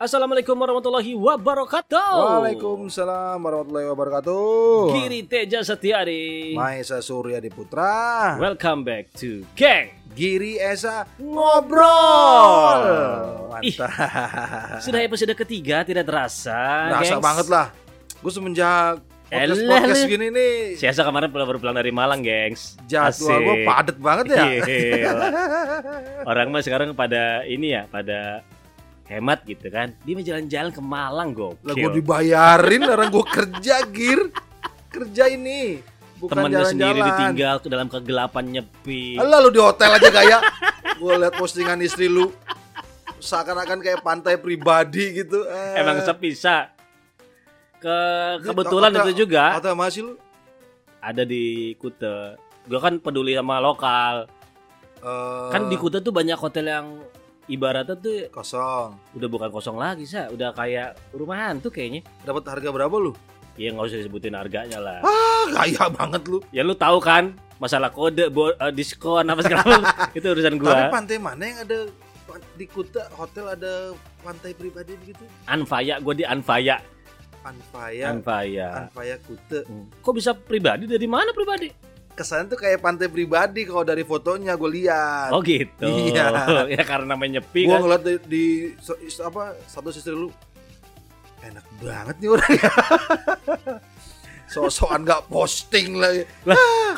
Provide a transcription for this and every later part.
Assalamualaikum warahmatullahi wabarakatuh. Waalaikumsalam warahmatullahi wabarakatuh. Giri Teja Setiari. Maesa Surya Diputra. Welcome back to Gang Giri Esa Ngobrol. Ih, Mantap. sudah episode ketiga tidak terasa. Rasa gengs. banget lah. Gue semenjak podcast Elah, podcast gini nih Siasa kemarin baru pulang dari Malang, gengs. jadwal gue padet banget ya. Gila. Orang mah sekarang pada ini ya, pada hemat gitu kan. Dia mau jalan-jalan ke Malang, Lah gue dibayarin orang gue kerja gir. Kerja ini bukan sendiri jalan-jalan. ditinggal ke dalam kegelapan nyepi. Alah lu di hotel aja kayak gue liat postingan istri lu seakan-akan kayak pantai pribadi gitu. Eh. Emang sepisah. Ke kebetulan itu juga Hotel masih lu? ada di Kute. Gue kan peduli sama lokal. Eh, Kan di Kute tuh banyak hotel yang ibaratnya tuh kosong. udah bukan kosong lagi sih, udah kayak rumahan tuh kayaknya. Dapat harga berapa lu? Ya nggak usah disebutin harganya lah. Ah, kaya banget lu. Ya lu tahu kan masalah kode, bo- eh, diskon apa segala itu urusan Tapi gua. pantai mana yang ada di Kuta hotel ada pantai pribadi begitu? Anfaya, gue di Anfaya. Anfaya, Anfaya. Anfaya Kuta. Hmm. Kok bisa pribadi dari mana pribadi? Kesannya tuh kayak pantai pribadi kalau dari fotonya gue lihat. Oh gitu. Iya. ya karena namanya nyepi gue kan. ngeliat di, di so- is- apa satu istri lu enak banget nih orang. So-soan gak posting lagi.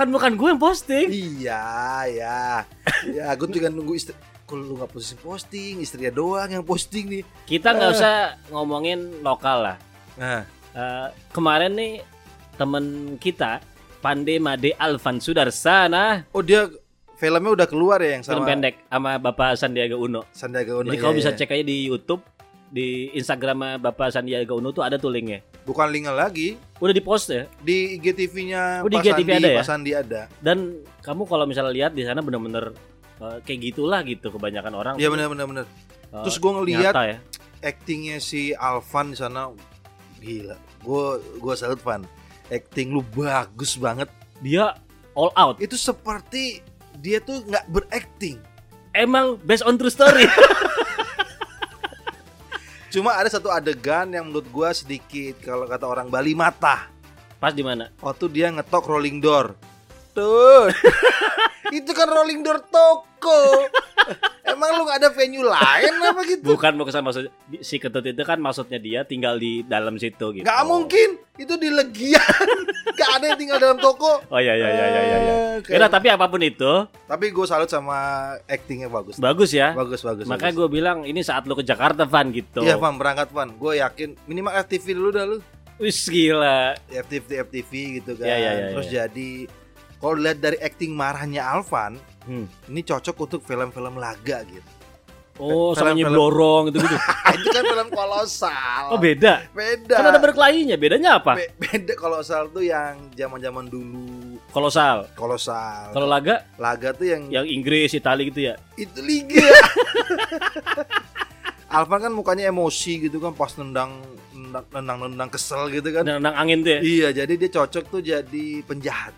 Kan bukan gue yang posting. Iya, ya. Ya, gue juga nunggu istri. Kalau lu gak posting posting, istrinya doang yang posting nih. Kita nggak usah ngomongin lokal lah. Nah, Eh, kemarin nih temen kita Pande Made Alvan Sudarsana oh dia filmnya udah keluar ya yang film sama pendek sama Bapak Sandiaga Uno. Sandiaga Uno. Jadi iya, kamu bisa iya. cek aja di YouTube di Instagram Bapak Sandiaga Uno tuh ada tuh linknya. Bukan linknya lagi Udah di post ya. di IGTV-nya Oh, di Pak IGTV Sandi, ada ya? Pak Sandi ada. Dan kamu kalau misalnya lihat di sana bener-bener eh, kayak gitulah gitu kebanyakan orang. Iya benar benar. Eh, Terus gue ngelihat nyata ya. actingnya si Alvan di sana gila. Gue gue salut Van. Acting lu bagus banget. Dia all out. Itu seperti dia tuh nggak berakting. Emang based on true story. Cuma ada satu adegan yang menurut gua sedikit kalau kata orang Bali mata. Pas di mana? Waktu dia ngetok rolling door. Tuh. itu kan rolling door toko. Emang lu gak ada venue lain apa gitu? Bukan mau kesan maksud si ketut itu kan maksudnya dia tinggal di dalam situ gitu. Gak mungkin. Itu di Legian. gak ada yang tinggal dalam toko. Oh iya iya iya iya iya. iya. Eh, Yaudah, tapi apa pun itu Tapi gue salut sama actingnya bagus. bagus ya. Bagus bagus. Makanya gue bilang ini saat lu ke Jakarta Van gitu. Iya Van berangkat Van. Gue yakin minimal FTV dulu dah lu. Wis gila. FTV FTV gitu kan. Iya, iya, iya, Terus iya. jadi kalau lihat dari acting marahnya Alvan, Hmm. ini cocok untuk film-film laga gitu. Oh, sama Film-film- nyeblorong gitu gitu. itu kan film kolosal. Oh beda. beda. Kan ada berkelahinya. Bedanya apa? Be- beda kolosal tuh yang zaman-zaman dulu Kolosal. kolosal. Kalau laga laga tuh yang yang Inggris, Itali gitu ya. itu liga. Alvan kan mukanya emosi gitu kan pas nendang nendang nendang, nendang kesel gitu kan. Nendang angin tuh ya. Iya, jadi dia cocok tuh jadi penjahat.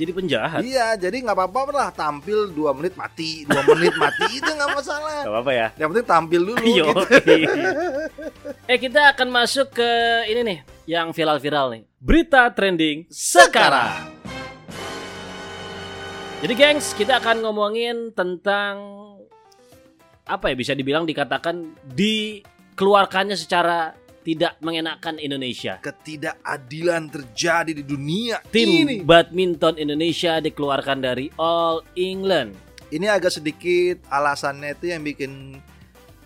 Jadi penjahat. Iya, jadi nggak apa-apa lah tampil dua menit mati, dua menit mati itu nggak masalah. Gak apa-apa ya. Yang penting tampil dulu Yo. gitu. eh kita akan masuk ke ini nih yang viral-viral nih. Berita trending sekarang. Jadi gengs, kita akan ngomongin tentang apa ya bisa dibilang dikatakan dikeluarkannya secara tidak mengenakan Indonesia. Ketidakadilan terjadi di dunia Tim ini. badminton Indonesia dikeluarkan dari All England. Ini agak sedikit alasannya itu yang bikin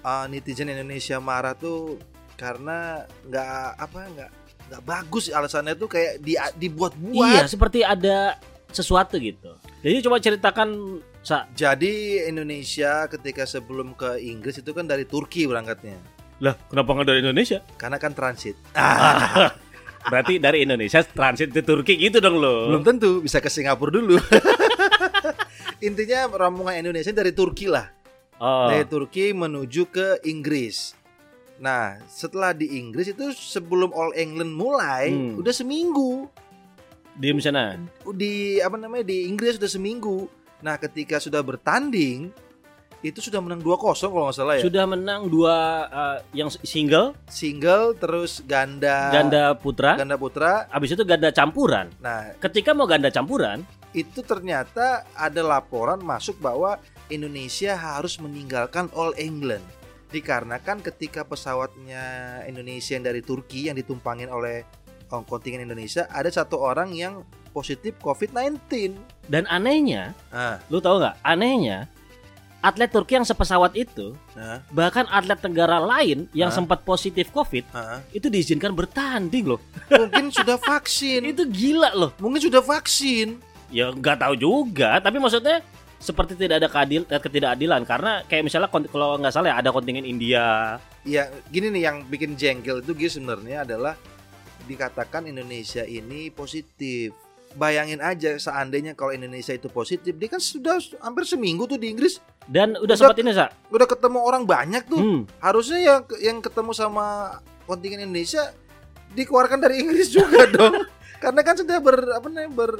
uh, netizen Indonesia marah tuh karena nggak apa nggak nggak bagus alasannya tuh kayak di, dibuat-buat. Iya, seperti ada sesuatu gitu. Jadi coba ceritakan Sa. Jadi Indonesia ketika sebelum ke Inggris itu kan dari Turki berangkatnya. Lah, kenapa nggak dari Indonesia? Karena kan transit. Berarti dari Indonesia transit ke Turki gitu dong lo. Belum tentu bisa ke Singapura dulu. Intinya rombongan Indonesia dari Turki lah. Oh. Dari Turki menuju ke Inggris. Nah, setelah di Inggris itu sebelum All England mulai, Hmm. udah seminggu Diem sana. di apa namanya di Inggris sudah seminggu. Nah, ketika sudah bertanding, Itu sudah menang 2-0 kalau nggak salah ya. Sudah menang dua uh, yang single, Single terus ganda ganda putra, ganda putra. habis itu ganda campuran. Nah, Ketika mau ganda campuran, itu ternyata ada laporan masuk bahwa Indonesia harus meninggalkan All England dikarenakan ketika pesawatnya Indonesia yang dari Turki yang ditumpangin oleh oh, kontingen Indonesia ada satu orang yang positif COVID-19. dan anehnya, Nah, lu tahu nggak? Anehnya, atlet Turki yang sepesawat itu, nah, bahkan atlet negara lain yang Hah? sempat positif COVID nah. itu diizinkan bertanding loh. mungkin sudah vaksin. Itu gila loh. Mungkin sudah vaksin. Ya nggak tahu juga, tapi maksudnya seperti tidak ada keadil, eh, ketidakadilan karena kayak misalnya kalau nggak salah ya ada kontingen India. Ya, gini nih yang bikin jengkel itu Gis sebenarnya adalah dikatakan Indonesia ini positif. Bayangin aja seandainya kalau Indonesia itu positif, dia kan sudah hampir seminggu tuh di Inggris Dan udah Udah- sempat ini sa. udah ketemu orang banyak tuh. Hmm. Harusnya yang yang ketemu sama kontingen Indonesia dikeluarkan dari Inggris juga dong. Karena kan sudah ber apa namanya ber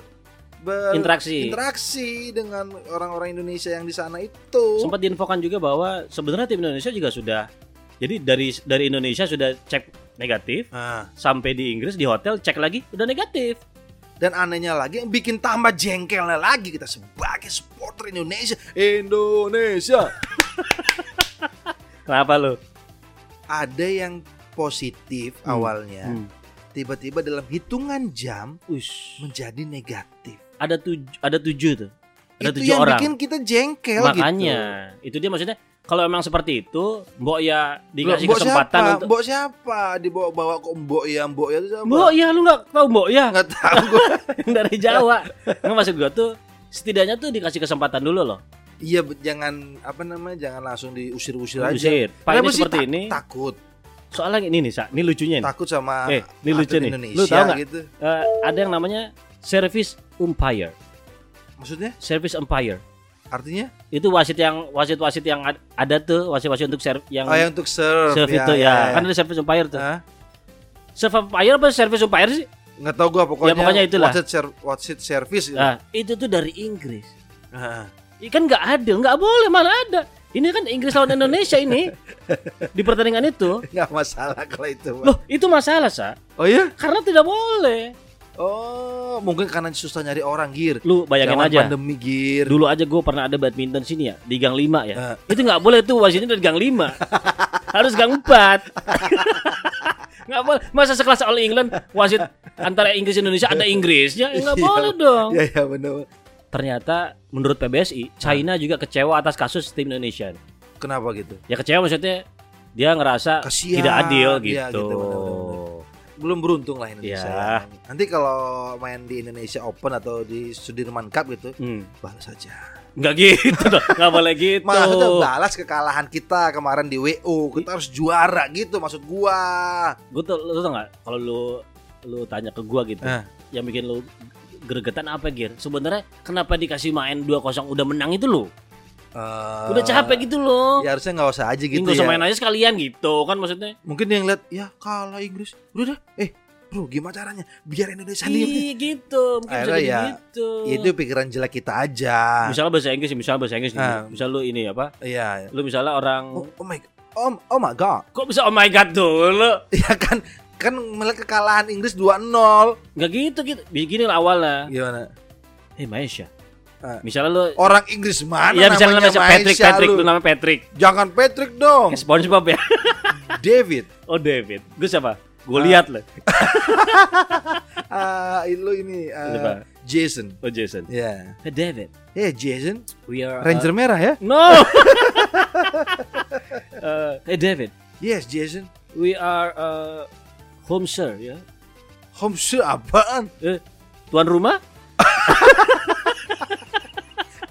Interaksi. berinteraksi dengan orang-orang Indonesia yang di sana itu. Sempat diinfokan juga bahwa sebenarnya tim Indonesia juga sudah jadi dari dari Indonesia sudah cek negatif Nah, sampai di Inggris di hotel cek lagi udah negatif. Dan anehnya lagi yang bikin tambah jengkelnya lagi kita sebagai supporter Indonesia, Indonesia Kenapa lo? ada yang positif Hmm. awalnya, Hmm. tiba-tiba dalam hitungan jam Ush. menjadi negatif. Ada tujuh ada tujuh tuh. Ada itu tujuh yang orang. bikin kita jengkel Makanya gitu. itu dia maksudnya kalau emang seperti itu, Mbok ya dikasih Mbok kesempatan siapa? untuk Mbok siapa? Dibawa-bawa kok Mbok ya, Mbok ya itu siapa? Mbok ya lu nggak tahu Mbok ya Nggak tahu gua. yang dari Jawa. Nggak maksud gua tuh setidaknya tuh dikasih kesempatan dulu loh. Iya, jangan apa namanya? Jangan langsung diusir-usir aja. Usir. Pak ini seperti tak- ini. Takut, Soalnya ini nih, Sa. Ini lucunya nih. takut sama Eh, ini lucu nih. Indonesia Lu tahu nggak? gitu. Eh, ada yang namanya service umpire. Maksudnya? Service umpire. Artinya? Itu wasit yang wasit-wasit yang ad- ada tuh, wasit-wasit untuk serve yang Oh, yang untuk serve, serve itu ya. Kan ya. ada service umpire tuh. Hah? Serve umpire apa service umpire sih? Nggak tahu gua pokoknya. Ya, pokoknya itulah. Wasit, ser- wasit service. gitu. Nah, itu tuh dari Inggris. Ah. Ikan nggak adil, nggak boleh mana ada. Ini kan Inggris lawan Indonesia ini di pertandingan itu. Nggak masalah kalau itu. Pak. Loh, itu masalah, Sa. Oh iya? Karena tidak boleh. Oh, mungkin karena susah nyari orang gir. Lu bayangin Zaman aja. pandemi gir. Dulu aja gue pernah ada badminton sini ya di Gang 5 ya. Ah. Itu nggak boleh tuh wasitnya dari Gang 5. Harus Gang 4. Nggak boleh. Masa sekelas All England wasit antara Inggris Indonesia ada Inggrisnya? Ya, nggak Iya. boleh dong. Iya, iya benar. Ternyata menurut PBSI, China juga kecewa atas kasus tim Indonesia. Kenapa gitu? Ya kecewa maksudnya dia ngerasa Kasihan. tidak adil gitu. gitu, benar-benar. Belum beruntung lah Indonesia. Ya. Nanti kalau main di Indonesia Open atau di Sudirman Cup gitu, Hmm. balas saja. Nggak gitu dong, nggak boleh gitu. Maksudnya balas kekalahan kita kemarin di WO. Kita harus juara gitu maksud gua. Gue tuh, lu tau nggak? Kalau lu lu tanya ke gua gitu, Eh. yang bikin lu gregetan apa Gir? Sebenarnya kenapa dikasih main 2-0 udah menang itu lo? Eh, Udah capek gitu loh. Ya harusnya nggak usah aja Gitu usah ya. main aja sekalian gitu kan maksudnya. Mungkin dia ngeliat ya kalah Inggris. Udah dah. Eh, bro, gimana caranya? Biar Indonesia nih. Iya gitu, mungkin bisa Akhirnya jadi ya, gitu. Itu pikiran jelek kita aja. Misalnya bahasa Inggris, misalnya bahasa Inggris. Ah. misal lu ini apa? Iya. Lu misalnya orang, Oh, oh my Oh, oh my god. kok bisa oh my god dulu? Ya kan kan melihat kekalahan Inggris 2-0. Nggak gitu gitu. Begini lah awalnya. Gimana? Eh Malaysia. Ah. Misalnya lu, Orang Inggris mana Iya misalnya namanya namanya Patrick, Patrick, lu? lu namanya Patrick. Jangan Patrick dong. Kayak SpongeBob ya. David. Oh David. Gue siapa? Gue Ah. lihat lah. Ah, lu ini Siapa? Jason. Oh Jason. Ya. Hey David. Eh, Jason. We are uh, Ranger merah ya? No. Uh, hey David, Yes, Jason. we are uh, home sir ya. Home sir apaan? Tuan rumah?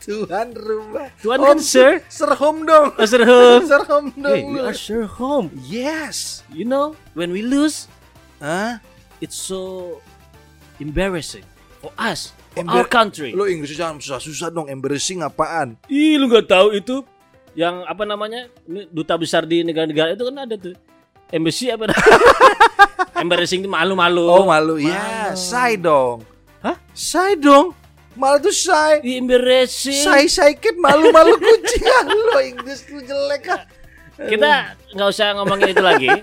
Tuhan rumah. Home kan sir. Sir home dong. Oh, sir home. Sir home dong. Hey, we are sir home. Yes. You know, when we lose, Hah? it's so embarrassing for us, for Embar- our country. Lu Inggris jangan susah-susah dong. Embarrassing apaan? Ih, lu nggak tahu itu yang apa namanya? Duta besar di negara-negara itu kan ada tuh. Embassy apa? embarrassing itu malu-malu. Oh malu. Ya, say dong. Hah? Say dong. Malah tuh shy. Embarrassing. Shy shy kid malu-malu kucing Ah, lo Inggris lu jelek ah. Kita nggak usah ngomongin itu lagi.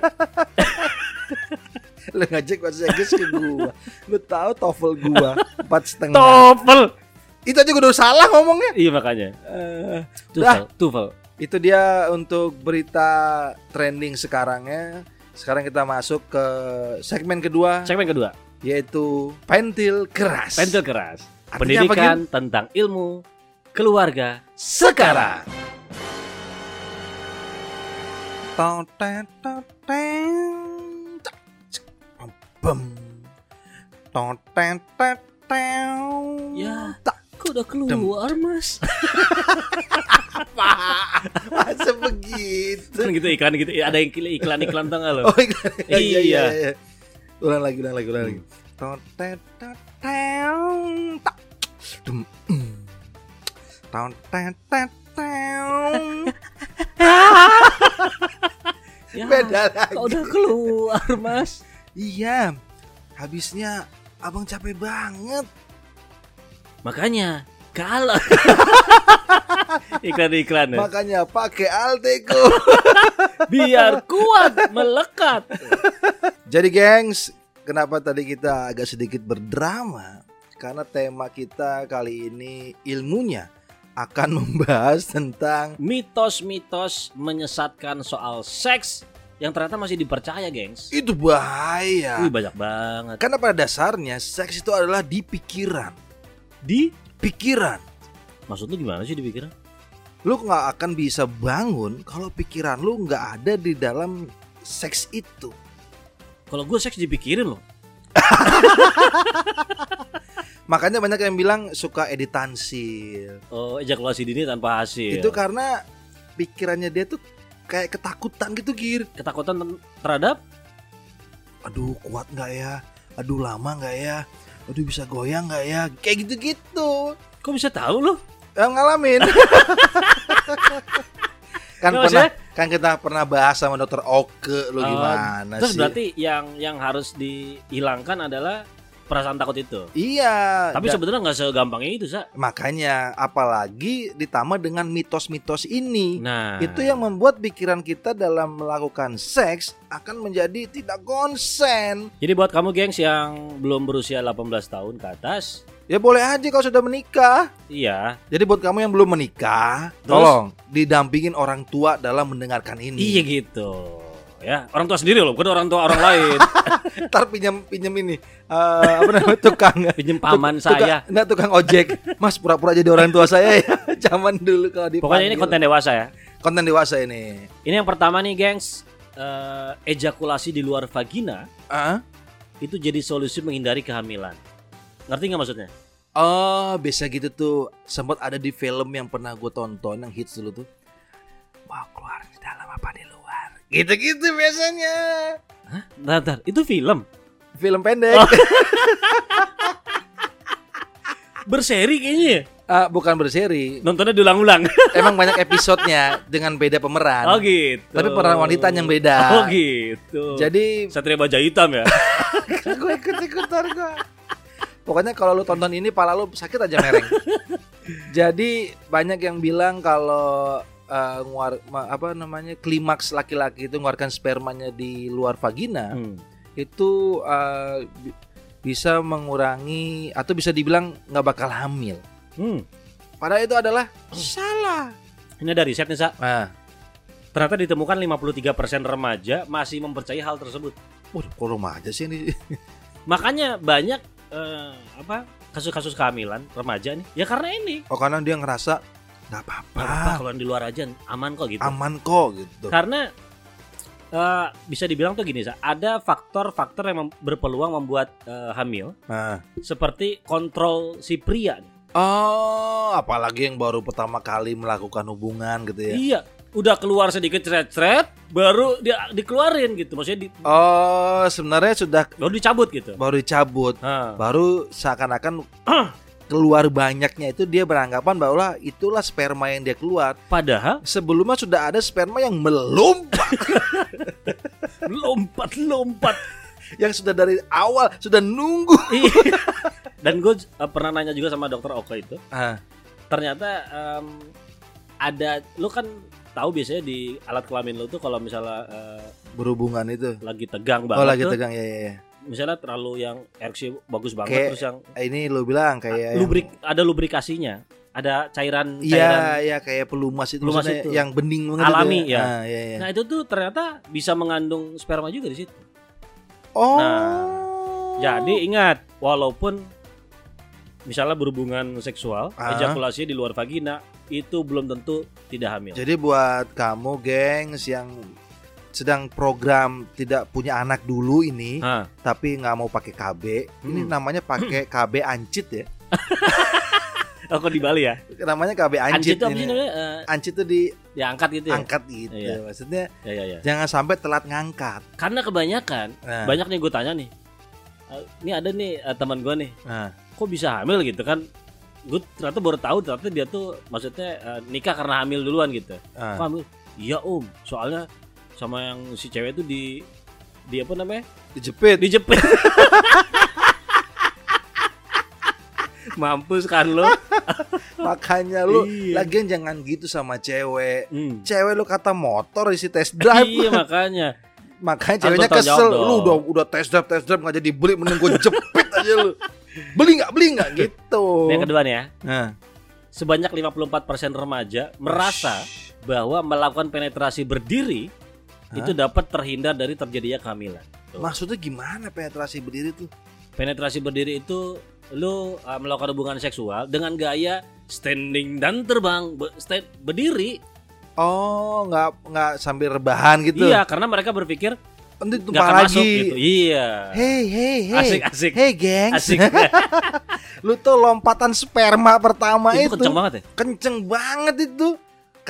Lu ngajak bahasa Inggris ke gua. Lu tahu TOEFL gua empat setengah. Topel. Itu aja gua udah salah ngomongnya. Iya makanya. Eh, Tufel, Tufel. itu dia untuk berita trending sekarangnya. Sekarang kita masuk ke segmen kedua Segmen kedua, yaitu pentil keras. pentil keras. Artinya apa, Pendidikan tentang ilmu keluarga sekarang. Ya. Kok udah keluar, Mas? Masa begitu? kan gitu iklan gitu. Ada yang iklan-iklan tengah loh. Oh iklan. Iya, iya, Iya. iya. Ulang lagi, ulang lagi, ulang lagi. Teng, teng, teng, tak. Dum, mm. Teng. Ya, Beda lagi. Kok udah keluar, Mas? Iya. Habisnya abang capek banget. Makanya kalau iklan-iklan ya. Makanya pakai Alteco. biar kuat melekat. Jadi gengs, kenapa tadi kita agak sedikit berdrama? Karena tema kita kali ini ilmunya akan membahas tentang Mitos-mitos menyesatkan soal seks yang ternyata masih dipercaya, gengs. itu bahaya. Wih, banyak banget. Karena pada dasarnya seks itu adalah di pikiran. Di Pikiran. maksud lu gimana sih dipikirin? Lu nggak akan bisa bangun kalau pikiran lu nggak ada di dalam seks itu. Kalau gue seks dipikirin loh. Makanya banyak yang bilang suka editansil. Oh, ejakulasi dini tanpa hasil. Itu karena pikirannya dia tuh kayak ketakutan gitu gir. ketakutan terhadap Aduh kuat nggak ya? Aduh lama nggak ya? Aduh bisa goyang nggak ya? Kayak gitu-gitu. kok bisa tahu loh? Yang ngalamin. kan Nggak, pernah maksudnya- kan kita pernah bahas sama dokter Oke lu Oh, gimana Terus sih? berarti yang yang harus dihilangkan adalah perasaan takut itu. Iya. Tapi sebenarnya nggak segampang itu, Sa. makanya apalagi ditambah dengan mitos-mitos ini. Nah, Itu yang membuat pikiran kita dalam melakukan seks akan menjadi tidak konsen. Jadi buat kamu gengs yang belum berusia 18 tahun ke atas, Ya boleh aja kalau sudah menikah. iya. Jadi buat kamu yang belum menikah, Terus? tolong didampingin orang tua dalam mendengarkan ini. Iya gitu. Ya, orang tua sendiri loh, bukan orang tua orang lain. Ntar pinjam pinjam ini eh, apa namanya tukang Pinjem paman Tuk- tukang- saya. Enggak tukang ojek. Mas pura-pura jadi orang tua saya ya. Zaman dulu kalau dipanggil. Pokoknya ini konten dewasa ya. konten dewasa ini. Ini yang pertama nih, gengs. Eh, ejakulasi di luar vagina Ah? itu jadi solusi menghindari kehamilan. Ngerti nggak maksudnya? Oh, biasa gitu tuh. Sempat ada di film yang pernah gue tonton yang hits dulu tuh. Mau keluar di dalam apa di? Gitu-gitu biasanya. Bentar, bentar. itu film Film pendek. Oh. berseri kayaknya. ya? Ah, bukan berseri. Nontonnya diulang-ulang. Emang banyak episodenya dengan beda pemeran. oh gitu. Tapi peran wanita yang beda. Oh gitu. Jadi Satria Baja Hitam ya. gue ikut ikutan gue. Pokoknya kalau lu tonton ini pala lu sakit aja mereng. Jadi banyak yang bilang kalau eh, nguar ma- apa namanya klimaks laki-laki itu mengeluarkan spermanya di luar vagina Hmm. itu eh, bi- bisa mengurangi atau bisa dibilang nggak bakal hamil. Hmm. Padahal itu adalah salah. Ini ada riset nih, Sa. Nah, Ternyata ditemukan 53% remaja masih mempercayai hal tersebut. waduh, kok remaja sih ini? Makanya banyak eh, apa kasus-kasus kehamilan remaja nih. Ya karena ini. Oh karena dia ngerasa nggak apa-apa kalau di luar aja aman kok gitu. aman kok gitu. Karena eh, bisa dibilang tuh gini, Sa. Ada faktor-faktor yang mem- berpeluang membuat eh, hamil Nah, seperti kontrol si pria. Oh, apalagi yang baru pertama kali melakukan hubungan gitu ya. Iya, udah keluar sedikit ceret-ceret, baru dia dikeluarin gitu. Maksudnya di, Oh, sebenarnya sudah baru dicabut gitu. baru dicabut, Nah, baru seakan-akan keluar banyaknya itu dia beranggapan bahwa itulah sperma yang dia keluar. padahal Sebelumnya sudah ada sperma yang melompat, lompat-lompat. yang sudah dari awal sudah nunggu. Iya. Dan gue pernah nanya juga sama dokter Oko itu. Ah, Ternyata em, ada lu kan tahu biasanya di alat kelamin lu tuh kalau misalnya eh, berhubungan itu. lagi tegang banget Oh lagi tuh, tegang ya ya ya. Misalnya terlalu yang ereksi bagus banget Kayak terus yang Ini lu bilang kayak yang- lubrik ada lubrikasinya, ada cairan Iya, iya kayak pelumas itu Pelumas itu. yang bening banget Alami, itu ya. Ah, iya, iya. Nah, itu tuh ternyata bisa mengandung sperma juga di situ. oh. nah, Jadi ingat, walaupun misalnya berhubungan seksual, Ah. ejakulasinya di luar vagina itu belum tentu tidak hamil. Jadi buat kamu gengs yang sedang program tidak punya anak dulu ini Hah. tapi nggak mau pakai KB, ini Hmm. namanya pakai KB ancit ya. Oh, kok di Bali ya? Namanya KB Anjir ancit, itu apa sih ini. namanya? Eh, Ancit itu diangkat ya angkat gitu ya. gitu. Iya. Maksudnya Ya ya ya. jangan sampai telat ngangkat. Karena kebanyakan Nah, banyak nih gue tanya nih. eh, ini ada nih eh, teman gue nih. nah, Kok bisa hamil gitu kan? Gue ternyata baru tahu ternyata dia tuh maksudnya eh, nikah karena hamil duluan gitu. nah. Kok hamil? Iya om. Soalnya sama yang si cewek itu di di apa namanya? dijepit. Dijepit. Mampus kan lo. Makanya lu Iya. lagian jangan gitu sama cewek. Hmm. Cewek lu kata motor isi test drive. iya makanya. Makanya Harus ceweknya kesel. Lu udah udah test drive test drive nggak jadi beli mending gue jepit aja lu. Beli nggak beli nggak gitu. Yang kedua nih ya. Nah, Sebanyak 54% remaja merasa bahwa melakukan penetrasi berdiri Hah? itu dapat terhindar dari terjadinya kehamilan. Tuh. maksudnya gimana penetrasi berdiri tuh? Penetrasi berdiri itu lu uh, melakukan hubungan seksual dengan gaya standing dan terbang, be- stand, berdiri. Oh, nggak nggak sambil rebahan gitu. Iya, karena mereka berpikir Nanti tumpah lagi. masuk gitu. Iya. Hey, hey, hey. Asik asik. Hey, gengs. Asik. Lu tuh lompatan sperma pertama itu itu, kenceng banget ya. kenceng banget itu.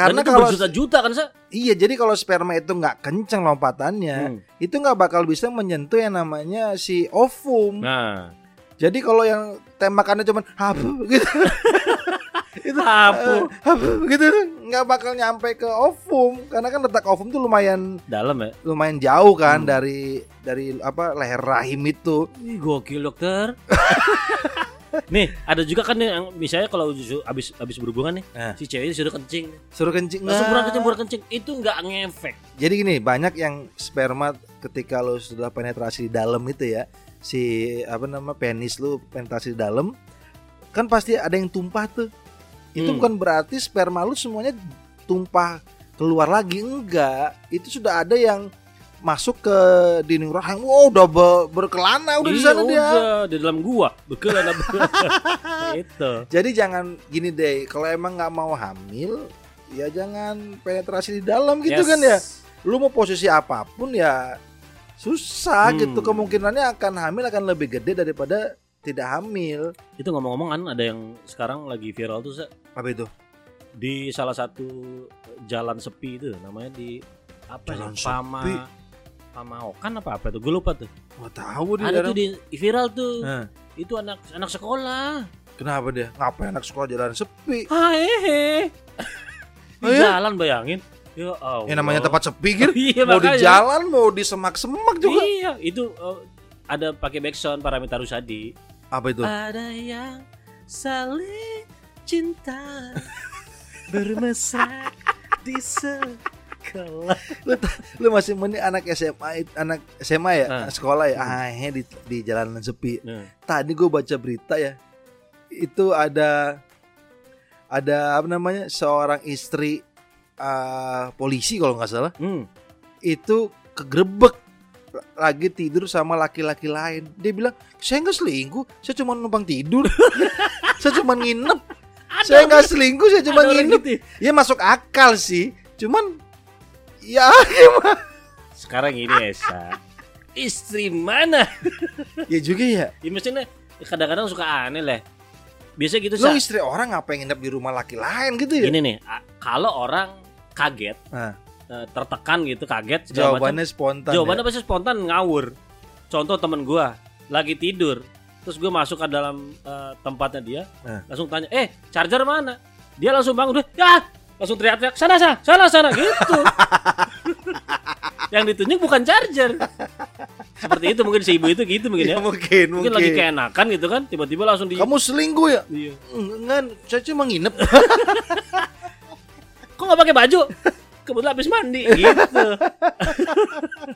Karena kalau berjuta-juta kan, Sa? iya, jadi kalau sperma itu nggak kenceng lompatannya, Hmm. itu nggak bakal bisa menyentuh yang namanya si ovum. Nah, Jadi kalau yang tembakannya cuman hapu gitu. itu Hapu. eh, hapu gitu nggak bakal nyampe ke ovum karena kan letak ovum tuh lumayan dalam ya. lumayan jauh kan Hmm. dari dari apa leher rahim itu. Ih, gokil dokter. nih, ada juga kan yang misalnya kalau abis abis berhubungan nih, Eh. si cewek disuruh kencing, Suruh kencing langsung Nah, buruan kencing, buruan kencing, itu nggak ngefek. Jadi gini, banyak yang sperma ketika lo sudah penetrasi di dalam itu ya, si apa nama penis lu penetrasi di dalam, kan pasti ada yang tumpah tuh. Itu Hmm. bukan berarti sperma lu semuanya tumpah keluar lagi enggak. Itu sudah ada yang masuk ke dinding rahim. Wow, udah be- berkelana udah di Iya, sana dia. udah, di dalam gua, bekel anak itu. Jadi jangan gini deh, kalau emang nggak mau hamil, ya jangan penetrasi di dalam gitu Yes. kan ya. Lu mau posisi apa pun ya susah Hmm. gitu. Kemungkinannya akan hamil akan lebih gede daripada tidak hamil. Itu ngomong-ngomong kan ada yang sekarang lagi viral tuh Sa, Apa itu? di salah satu jalan sepi itu namanya di apa Jalan sih? Pama sepi? Pamaokan apa apa tuh? Gue lupa tuh. Nggak tahu di Ada tuh di viral tuh. Hah, Itu anak anak sekolah. Kenapa dia? Ngapain anak sekolah jalan sepi? Hahehe. Di Oh ya? jalan bayangin. Ya Allah. Yang namanya tempat sepi gitu. Iya, mau di jalan, mau di semak-semak juga. Iya, itu uh, ada pakai backsound Paramita Rusadi. Apa itu? Ada yang saling cinta bermesra di sekolah. Lu masih meni anak SMA anak SMA ya, Ah. sekolah ya. Hmm. Ah, di di jalanan sepi. Nah, tadi gue baca berita ya itu ada ada apa namanya seorang istri uh, polisi kalau nggak salah hmm. itu kegerebek lagi tidur sama laki-laki lain dia bilang saya nggak selingkuh saya cuma numpang tidur saya cuma nginep saya nggak selingkuh saya cuma nginep gitu. ya masuk akal sih cuman ya gimana Sekarang ini Esa. Istri mana? ya juga ya Ya maksudnya kadang-kadang suka aneh lah. Biasanya gitu lo Sa. istri orang ngapain nginep di rumah laki lain gitu ya Gini nih, a- kalau orang kaget, Ah. eh, tertekan gitu, kaget segala macam, jawabannya spontan jawabannya ya. pasti spontan ngawur. Contoh temen gua lagi tidur, terus gue masuk ke dalam eh, tempatnya dia, Nah. langsung tanya, eh charger mana? Dia langsung bangun, udah, ya, langsung teriak-teriak, sana sana, sana sana, gitu. Yang ditunjuk bukan charger. seperti itu mungkin si ibu itu gitu mungkin ya. Ya, mungkin, Mungkin lagi keenakan gitu kan, tiba-tiba langsung di Kamu selingkuh ya? Iya. Enggak, saya cuma nginep. Kok nggak pakai baju? Kebetulan habis mandi gitu.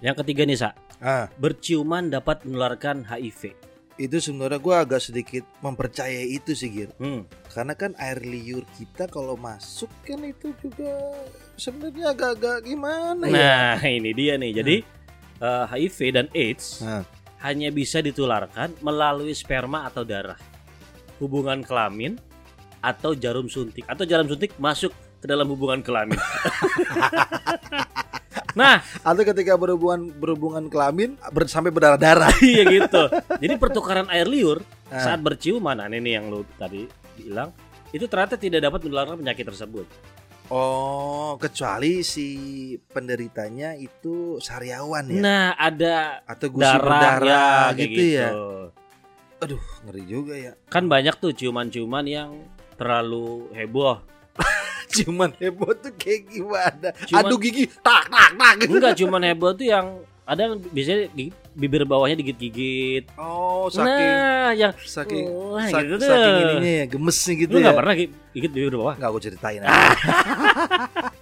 Yang ketiga nih, Sa. ah, Berciuman dapat menularkan HIV. Itu sebenarnya gua agak sedikit mempercayai itu sih, Gir. Hmm. Karena kan air liur kita kalau masuk kan itu juga sebenarnya agak-agak gimana ya? Nah, ini dia nih. Jadi eh, HIV dan AIDS Nah, hanya bisa ditularkan melalui sperma atau darah, hubungan kelamin atau jarum suntik atau jarum suntik masuk ke dalam hubungan kelamin. nah, atau ketika berhubungan berhubungan kelamin ber- sampai berdarah-darah. iya gitu. Jadi pertukaran air liur Ah. saat berciuman, nah ini yang lu tadi bilang, itu ternyata tidak dapat menularkan penyakit tersebut. Oh, kecuali si penderitanya itu sariawan ya Nah, ada atau gusi darah berdarah ya, kayak gitu, ya. gitu. Ngeri juga ya. Kan banyak tuh ciuman-ciuman yang terlalu heboh. Cuman heboh tuh kayak gimana? Ciuman- Aduh gigi tak tak tak. Enggak, ciuman heboh tuh yang ada yang biasanya gigit- bibir bawahnya digigit-gigit. Oh, saking Nah, yang saking Wah, sak- gitu saking ininya ya gemesnya gitu lu ya. nggak pernah gi- gigit bibir bawah? Nggak aku ceritain aja.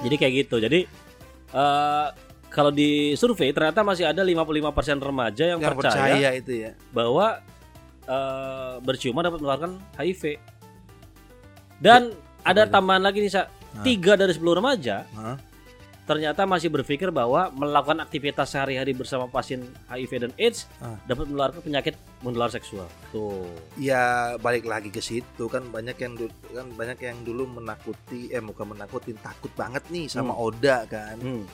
Jadi kayak gitu. Jadi eh kalau di survei ternyata masih ada 55% remaja yang, Yang percaya, percaya itu ya. bahwa eh berciuman dapat menularkan HIV. Dan ada tambahan lagi nih, Sa. Tiga dari 10 remaja Hah? ternyata masih berpikir bahwa melakukan aktivitas sehari-hari bersama pasien HIV dan AIDS Ah. dapat menularkan penyakit menular seksual. Tuh. Ya balik lagi ke situ kan banyak yang kan banyak yang dulu menakuti eh bukan menakutin takut banget nih sama Hmm. Oda kan. Hmm,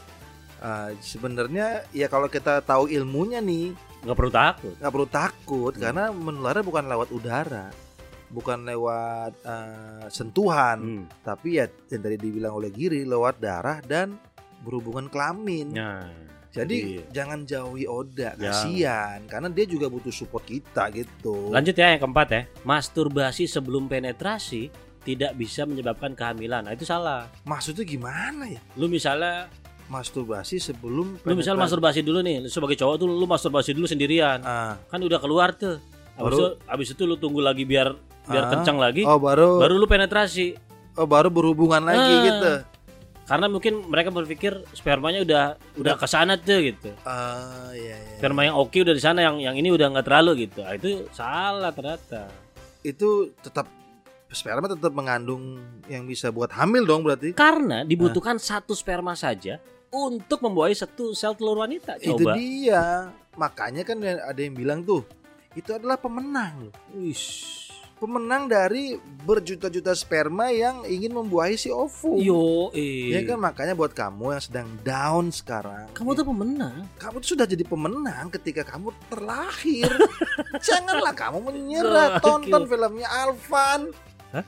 Ah, sebenarnya ya kalau kita tahu ilmunya nih nggak perlu takut. nggak perlu takut Hmm. karena menularnya bukan lewat udara, bukan lewat eh, sentuhan, Hmm. tapi ya yang tadi dibilang oleh Giri lewat darah dan berhubungan kelamin. Nah, Jadi iya. jangan jauhi Oda, Jangan. kasihan karena dia juga butuh support kita gitu. lanjut ya yang keempat ya. Masturbasi sebelum penetrasi tidak bisa menyebabkan kehamilan. Nah, itu salah. Maksudnya gimana ya? Lu misalnya Masturbasi sebelum lu misalnya penetrasi. masturbasi dulu nih, lu sebagai cowok tuh lu masturbasi dulu sendirian. Ah, Kan udah keluar tuh. Baru- itu, habis itu lu tunggu lagi biar biar Ah. kencang lagi. oh baru, Baru lu penetrasi. oh baru berhubungan lagi Ah. gitu. Karena mungkin mereka berpikir spermanya udah udah ke sana tuh gitu. Ah, iya, iya. Sperma yang oke udah di sana, yang yang ini udah nggak terlalu gitu. Nah, itu salah ternyata. Itu tetap sperma tetap mengandung yang bisa buat hamil dong berarti. Karena dibutuhkan satu sperma saja untuk membuahi satu sel telur wanita. Itu Coba. dia. Makanya kan ada yang bilang tuh, itu adalah pemenang loh. Pemenang dari berjuta-juta sperma yang ingin membuahi si ovum. Yo, eh. Ya kan makanya buat kamu yang sedang down sekarang. Kamu tuh pemenang. kamu tuh sudah jadi pemenang ketika kamu terlahir. Janganlah kamu menyerah. Tonton filmnya Alvan. Hah?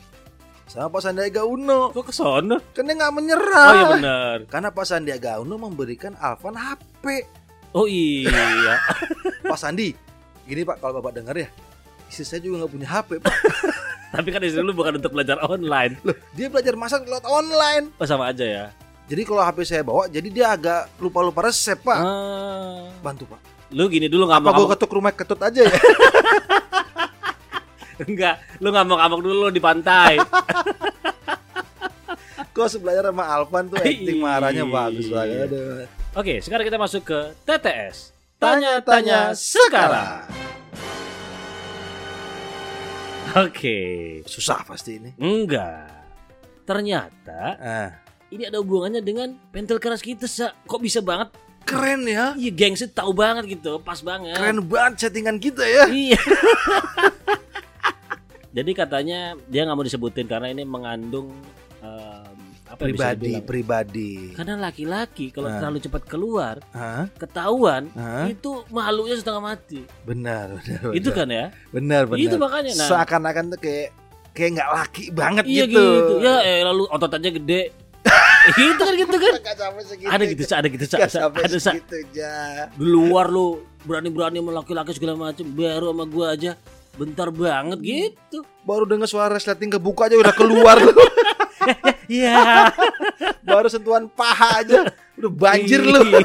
Sama Pak Sandiaga Uno. Kok ke sono? Kan dia nggak menyerah. Oh iya benar. Karena Pak Sandiaga Uno memberikan Alvan HP. Oh iya. Pak Sandi, gini Pak kalau Bapak dengar ya, istri saya juga nggak punya HP Pak. Tapi kan istri lu bukan untuk belajar online. Loh, dia belajar masak lewat online. Oh sama aja ya. Jadi kalau HP saya bawa, jadi dia agak lupa-lupa resep Pak. Ah. Bantu Pak. Lu gini dulu Apa gue ketuk rumah ketut aja ya? Enggak, lu ngamuk-ngamuk dulu di pantai. Kok belajar sama Alvan tuh acting marahnya bagus banget. Oke, sekarang kita masuk ke TTS. Tanya-tanya sekarang. Oke. Susah pasti ini. Enggak. Ternyata Ah, ini ada hubungannya dengan pentil keras kita, Sa. Kok bisa banget? keren ya. Iya, gengsi tahu banget gitu, pas banget. Keren banget settingan kita ya. Iya. Jadi katanya dia nggak mau disebutin karena ini mengandung em, apa bisa Pribadi, pribadi. Karena laki-laki kalau Ah. terlalu cepat keluar, Hah? ketahuan Hah? itu malunya setengah mati. Benar, benar. Itu benar. kan ya? Benar, benar. Itu makanya nah. Seakan-akan tuh kayak kayak nggak laki banget iya gitu. gitu. Ya eh lalu otot aja gede. gitu kan gitu kan. Ada gitu, Sa, ada gitu, Sa, ada Sa. luar lu berani-berani sama laki-laki segala macam, baru sama gua aja bentar banget gitu. Baru dengar suara resleting kebuka aja udah keluar. Iya. Baru sentuhan paha aja udah banjir lu.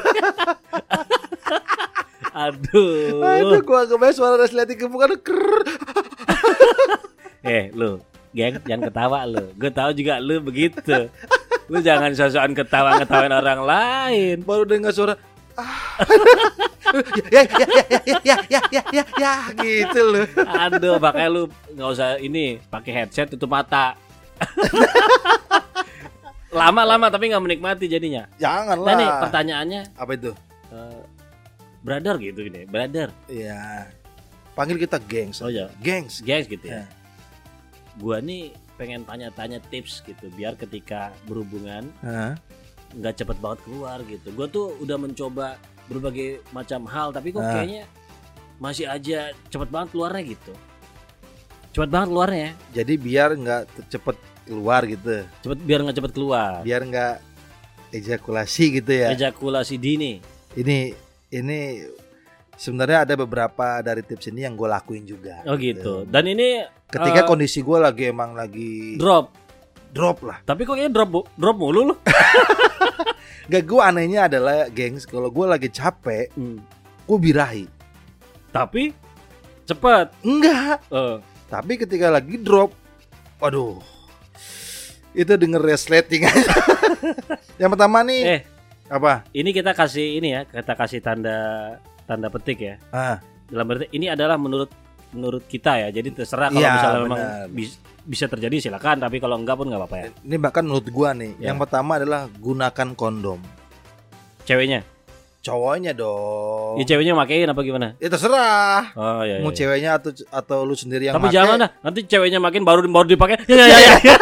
Aduh. Aduh, gua kebayang suara resleting ke lu krrr. Eh, lu, geng, jangan ketawa lu. Gue tahu juga lu begitu. Lu jangan sosokan ketawa-ketawain orang lain. baru dengar suara ah. ya, ya, ya, ya, ya, ya, ya, ya, ya, ya, gitu loh. Aduh, makanya lu nggak usah ini pakai headset tutup mata. Lama-lama tapi nggak menikmati jadinya. Janganlah. Nah nih pertanyaannya, Apa itu? eh, brother gitu ini, brother, Ya. Panggil kita gengs. Oh, iya. Gengs. guys gitu ya. Ya. Gua nih pengen tanya-tanya tips gitu, biar ketika berhubungan nggak cepet banget keluar gitu. Gue tuh udah mencoba berbagai macam hal, tapi kok kayaknya masih aja cepet banget keluarnya gitu. Cepet banget keluarnya, ya. Jadi biar nggak cepet keluar gitu. cepet biar nggak cepet keluar. Biar nggak ejakulasi gitu ya. Ejakulasi dini. ini ini sebenarnya ada beberapa dari tips ini yang gue lakuin juga. Oh gitu. Dan ini Ketika eh, kondisi gue lagi emang lagi drop. drop lah. Tapi kok kayaknya drop drop mulu loh. Gak gue anehnya adalah gengs kalau gue lagi capek Hmm. gue birahi. Tapi cepet. Enggak. Eh, Tapi ketika lagi drop, waduh, itu denger resleting yang pertama nih eh, apa? ini kita kasih ini ya, kita kasih tanda tanda petik ya. Ah, Dalam berarti ini adalah menurut menurut kita ya. Jadi terserah kalau Iya, misalnya memang benar. bis- bisa terjadi silakan. Tapi kalau enggak pun nggak apa-apa ya. ini bahkan menurut gua nih, Ya. yang pertama adalah gunakan kondom. Ceweknya, Cowoknya dong. ya ceweknya makein apa gimana? Ya terserah. Oh iya. iya, Mau iya. ceweknya atau atau lu sendiri yang Tapi make, jangan dah, nanti ceweknya makin baru baru dipakai. Ya ya ya. ya.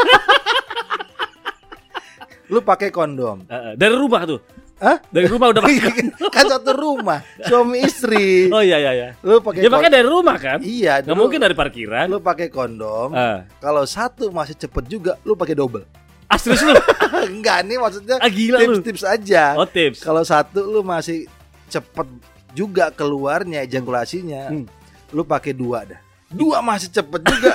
lu pakai kondom. Eh, eh, Dari rumah tuh. Hah? Dari rumah udah pakai. kan satu rumah, suami istri. Oh iya iya iya. Lu pakai kon- pakai dari rumah kan? Iya, Nggak dulu mungkin dari parkiran. lu pakai kondom. Ah. Kalau satu masih cepet juga, lu pakai double. Ah, serius lu? Enggak, nih maksudnya Ah gila lu. tips-tips aja. Oh tips. Kalau satu lu masih cepet juga keluarnya ejakulasinya, Hmm. lu pakai dua dah. Dua masih cepet juga,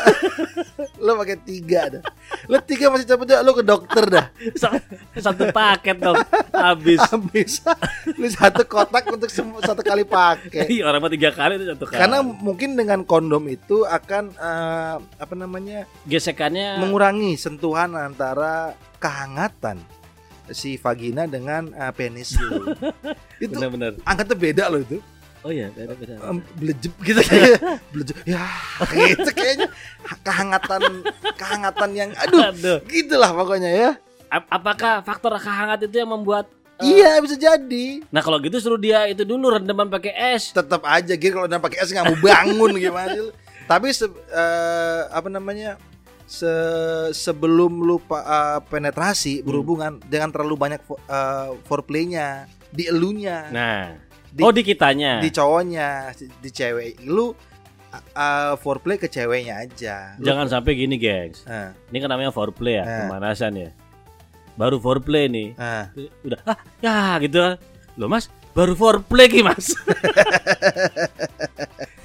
lu pakai tiga dah. Lu tiga masih cepet juga, lu ke dokter dah. Sa- Satu paket dong. Habis. Habis, lu satu kotak untuk satu kali pakai. Iya, orang mah tiga kali itu satu kali. Karena mungkin dengan kondom itu akan eh, apa namanya gesekannya mengurangi sentuhan antara kehangatan si vagina dengan eh, penis lu. itu benar-benar. angkatnya beda loh itu. Oh iya, beda beda. Em, belejep gitu kayak belejep ya gitu kayaknya kehangatan kehangatan yang aduh Aduh. gitulah pokoknya ya Ap- Apakah faktor kehangat itu yang membuat iya bisa jadi Nah, kalau gitu suruh dia itu dulu rendaman pakai es. tetap aja gitu kalau udah pakai es nggak mau bangun gimana sih tapi se- eh, apa namanya se- sebelum lu pa- eh, penetrasi berhubungan jangan terlalu banyak eh, foreplaynya di elunya Nah. Di- oh, di kitanya. di cowoknya di cewek lu uh, foreplay ke ceweknya aja Lu- Jangan sampai gini, gengs. Nah, Ini kan namanya foreplay ya, Nah. pemanasan ya. Baru foreplay nih. nah. Udah ah ya gitu. Loh, Mas, baru foreplay ki, Mas.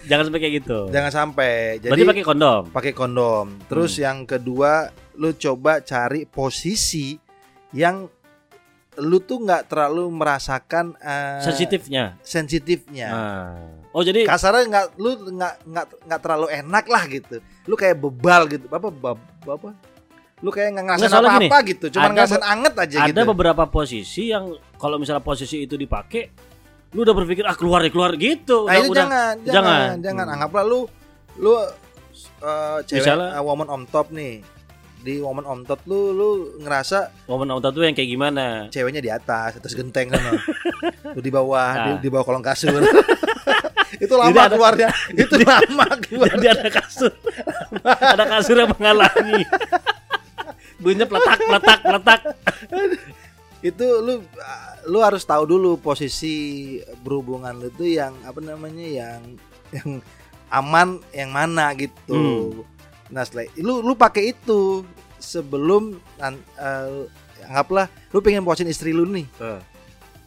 Jangan sampai kayak gitu. jangan sampai jadi Berarti pakai kondom. pakai kondom terus yang kedua lu coba cari posisi yang lu tuh nggak terlalu merasakan uh, Sensitifnya. sensitifnya Nah. Oh, jadi kasarnya nggak lu nggak nggak nggak terlalu enak lah gitu lu kayak bebal gitu apa apa lu kayak nggak ngerasain soalnya apa apa gitu cuma ada ngerasain anget aja ada gitu beberapa posisi yang kalau misalnya posisi itu dipakai lu udah berpikir ah keluar deh keluar gitu Nah udah, itu udah. jangan, jangan. jangan, jangan. Hmm. Anggaplah lu, lu uh, cewek Misalnya- uh, woman on top nih. Di woman on top lu, lu ngerasa momen auto tuh yang kayak gimana ceweknya di atas, atas genteng kan. lu di bawah, Nah. di, di bawah kolong kasur. itu lama Jadi ada- keluarnya. itu lama keluar. jadi ada kasur ada kasur yang menghalangi bunyinya peletak peletak peletak itu lu lu harus tahu dulu posisi berhubungan lu tuh yang apa namanya yang yang aman yang mana gitu. Hmm. Nah, setelah lu lu pakai itu sebelum eh, anggaplah lu pengen puasin istri lu nih. Eh.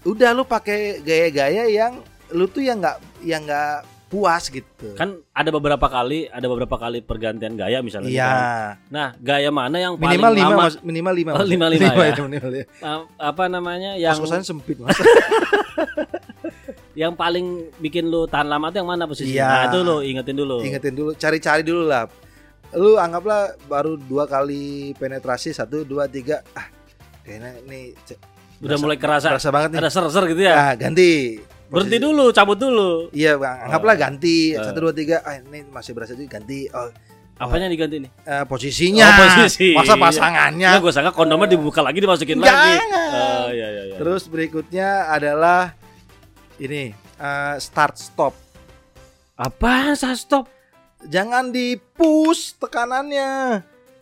Udah lu pakai gaya-gaya yang lu tuh yang nggak yang nggak puas gitu. kan ada beberapa kali ada beberapa kali pergantian gaya misalnya Iya. gitu. nah gaya mana yang paling Minimal lima lama mas, minimal lima. Oh, Mas. lima, lima ya. minimal ya. uh, apa namanya yang Kos-kosannya sempit mas. yang paling bikin lu tahan lama tuh yang mana posisinya? Iya. Nah, itu lu ingetin dulu. Ingetin dulu, cari-cari dulu lah. Lu anggaplah baru dua kali penetrasi satu, dua, tiga. Ah, kayaknya ce- Udah mulai kerasa berasa banget nih. ada ser-ser gitu ya. Ah, ganti. Berhenti dulu, cabut dulu. Iya, bang. Anggaplah ganti Eh. satu, dua, tiga. Ah, ini masih berasa juga ganti. Oh, Apanya diganti nih? eh, posisinya. Oh, posisi. Masa pasangannya. Nah, gue sangka kondomnya dibuka lagi dimasukin Jangan. lagi. Oh, iya iya iya. Terus berikutnya adalah ini eh, start stop. apa saya stop? Jangan di push tekanannya.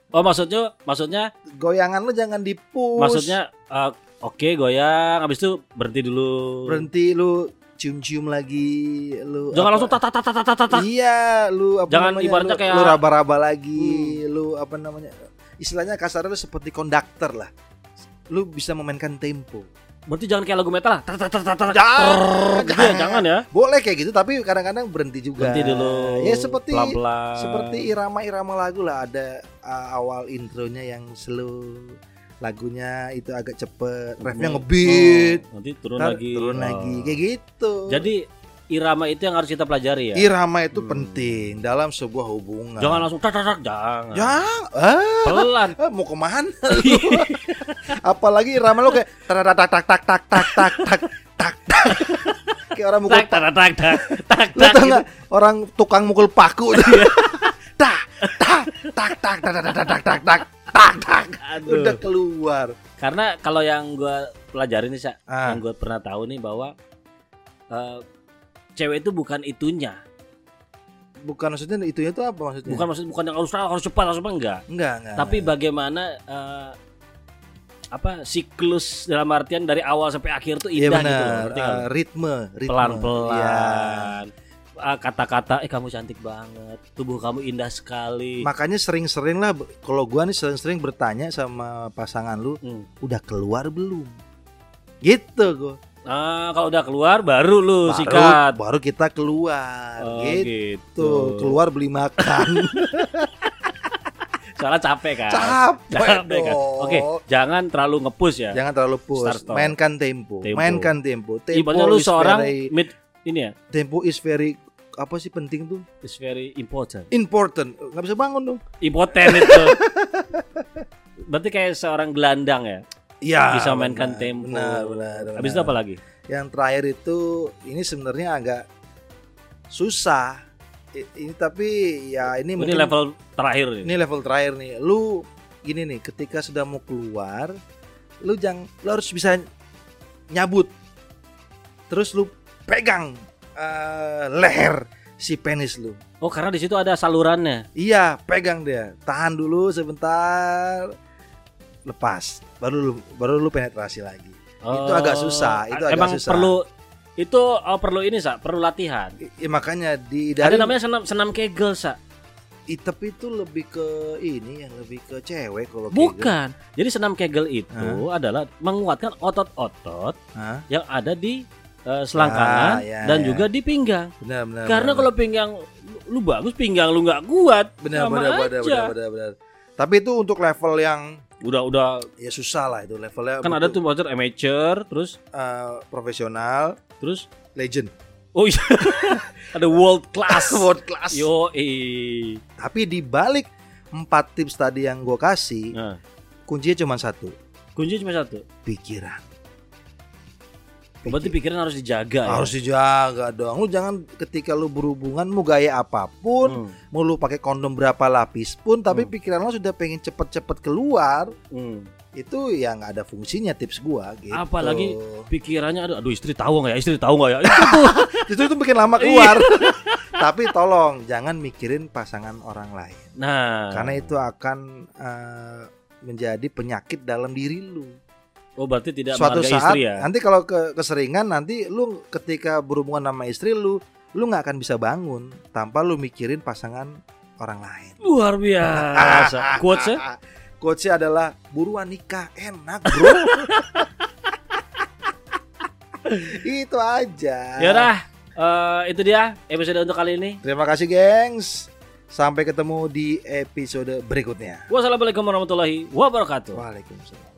Oh, maksudnya maksudnya Goyangan lu jangan di push. maksudnya eh, oke goyang habis itu berhenti dulu. berhenti lu cium-cium lagi lu Jangan apa- langsung tak tak tak, tak. Iya, lu apa Jangan namanya? ibaratnya lu, kayak- Hmm. lu raba-raba lagi, lu apa namanya? Istilahnya kasarnya lu seperti konduktor lah. Lu bisa memainkan tempo. Berarti jangan kayak lagu metal lah. Jangan, Trrrr, gitu ya, jangan. jangan ya. Boleh kayak gitu tapi kadang-kadang berhenti juga. Berhenti dulu. Ya seperti pelan-pelan. seperti irama-irama lagu lah ada uh, awal intronya yang slow lagunya itu agak cepet refnya Oh, ngebeat nanti turun ntar lagi. turun Oh. lagi kayak gitu Jadi irama itu yang harus kita pelajari ya. irama itu Hmm. penting dalam sebuah hubungan Jangan langsung tak tak tak jangan. jangan ah, Pelan. ah, mau ke mana? apalagi irama lu kayak tak tak tak tak tak tak tak tak tak tak tak kayak orang mukul Tak tak tak tak tak tak. lu tak, tau gitu. nggak orang tukang mukul paku tak tak tak tak tak tak tak tak tak tak tak tak Aduh. udah keluar Karena kalau yang gue pelajarin nih, Sa, Ah. yang gue pernah tahu nih bahwa eh, cewek itu bukan itunya. bukan maksudnya itu itu apa maksudnya Bukan maksud bukan yang harus harus cepat harus apa enggak. enggak enggak Tapi bagaimana eh, apa siklus dalam artian dari awal sampai akhir tuh iya indah gitu loh, ngerti? Ah, ritme ritme pelan-pelan. Ah, kata-kata eh kamu cantik banget, tubuh kamu indah sekali. makanya sering-sering lah kalau gua nih sering-sering bertanya sama pasangan lu Hmm. udah keluar belum gitu gua Ah, kalau udah keluar baru lu baru, sikat. baru kita keluar Oh, gitu gitu. keluar beli makan Soalnya capek kan. capek, Capek kan. Oke, jangan terlalu ngepush ya. jangan terlalu push mainkan tempo. Tempo. mainkan tempo tempo Ibaratnya lu seorang very, mid ini ya, tempo is very apa sih penting tuh is very important. important nggak bisa bangun dong Impoten itu. Berarti kayak seorang gelandang ya. Iya Bisa mainkan benar, tempo. benar, benar, Habis itu benar. apa lagi? yang terakhir itu ini sebenarnya agak susah ini tapi ya ini Ini mungkin level terakhir nih. ini level terakhir nih. Lu gini nih ketika sudah mau keluar lu jangan lu harus bisa nyabut. Terus lu pegang eh, leher si penis lu. Oh, karena di situ ada salurannya. iya pegang dia. Tahan dulu sebentar lepas. Baru lu baru lu penetrasi lagi. Itu agak susah, itu agak Emang susah. perlu itu oh, perlu ini sa, perlu latihan. I- makanya di Ada dari namanya senam senam kegel sa. I- tapi itu lebih ke ini yang lebih ke cewek kalau Bukan. Jadi senam kegel itu adalah menguatkan otot-otot yang ada di eh, selangkangan Ah, ya, dan ya. juga di pinggang. benar benar Karena benar. kalau pinggang lu- bagus, pinggang lu nggak kuat. benar sama benar benar aja. benar benar benar tapi itu untuk level yang Udah udah ya susah lah itu levelnya kan ada tuh voucher amateur, terus eh, profesional terus? Legend. Oh iya. Ada world class. world class. Yo tapi di balik empat tips tadi yang gue kasih Nah, kuncinya cuma satu. Kunci cuma satu. pikiran Berarti pikiran harus dijaga ya. harus dijaga dong lu jangan ketika lu berhubungan mau gaya apa pun Hmm, mau lu pakai kondom berapa lapis pun tapi Hmm. pikiran lo sudah pengen cepet-cepet keluar hmm. itu ya nggak ada fungsinya tips gua gitu Apalagi Pikirannya aduh, aduh istri tahu nggak ya? Istri tahu nggak ya? Itu tuh. itu bikin lama keluar tapi tolong jangan mikirin pasangan orang lain Nah, karena itu akan eh, menjadi penyakit dalam diri lu oh berarti tidak suatu saat istri ya? nanti kalau ke keseringan nanti lu ketika berhubungan sama istri lu lu nggak akan bisa bangun tanpa lu mikirin pasangan orang lain Luar biasa. Quotesnya? Quotesnya adalah buruan nikah enak bro. itu aja. Yaudah, eh, itu dia episode untuk kali ini. Terima kasih gengs. Sampai ketemu di episode berikutnya. Wassalamualaikum warahmatullahi wabarakatuh. Waalaikumsalam.